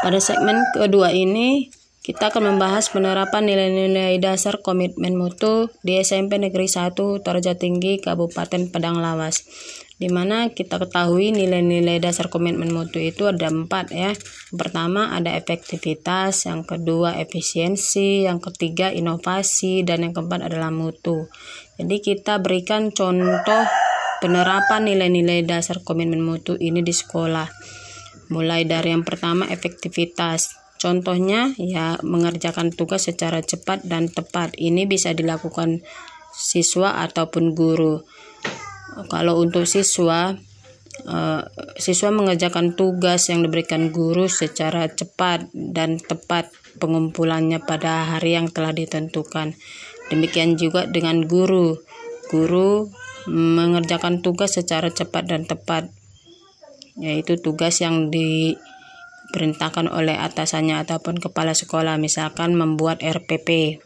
Pada segmen kedua ini, kita akan membahas penerapan nilai-nilai dasar komitmen mutu di SMP Negeri 1 Toraja Tinggi Kabupaten Padang Lawas. Di mana kita ketahui nilai-nilai dasar komitmen mutu itu ada empat ya. Pertama ada efektivitas, yang kedua efisiensi, yang ketiga inovasi, dan yang keempat adalah mutu. Jadi kita berikan contoh penerapan nilai-nilai dasar komitmen mutu ini di sekolah mulai dari yang pertama efektivitas. Contohnya ya mengerjakan tugas secara cepat dan tepat. Ini bisa dilakukan siswa ataupun guru. Kalau untuk siswa uh, siswa mengerjakan tugas yang diberikan guru secara cepat dan tepat pengumpulannya pada hari yang telah ditentukan. Demikian juga dengan guru. Guru mengerjakan tugas secara cepat dan tepat yaitu tugas yang diperintahkan oleh atasannya ataupun kepala sekolah misalkan membuat RPP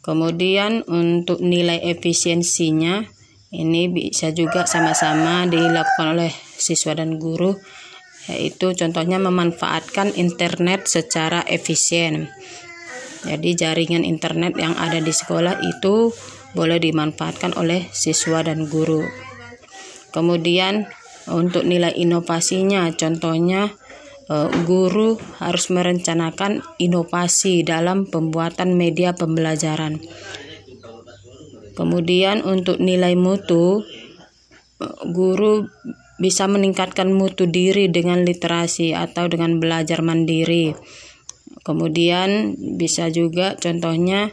kemudian untuk nilai efisiensinya ini bisa juga sama-sama dilakukan oleh siswa dan guru yaitu contohnya memanfaatkan internet secara efisien. Jadi jaringan internet yang ada di sekolah itu boleh dimanfaatkan oleh siswa dan guru. Kemudian untuk nilai inovasinya contohnya eh, guru harus merencanakan inovasi dalam pembuatan media pembelajaran kemudian untuk nilai mutu eh, guru bisa meningkatkan mutu diri dengan literasi atau dengan belajar mandiri. Kemudian bisa juga contohnya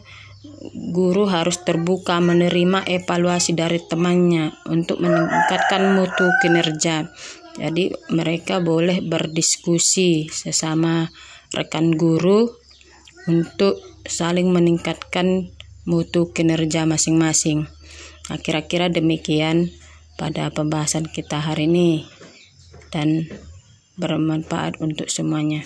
guru harus terbuka menerima evaluasi dari temannya untuk meningkatkan mutu kinerja. Jadi mereka boleh berdiskusi sesama rekan guru untuk saling meningkatkan mutu kinerja masing-masing. Nah, kira-kira demikian pada pembahasan kita hari ini dan bermanfaat untuk semuanya.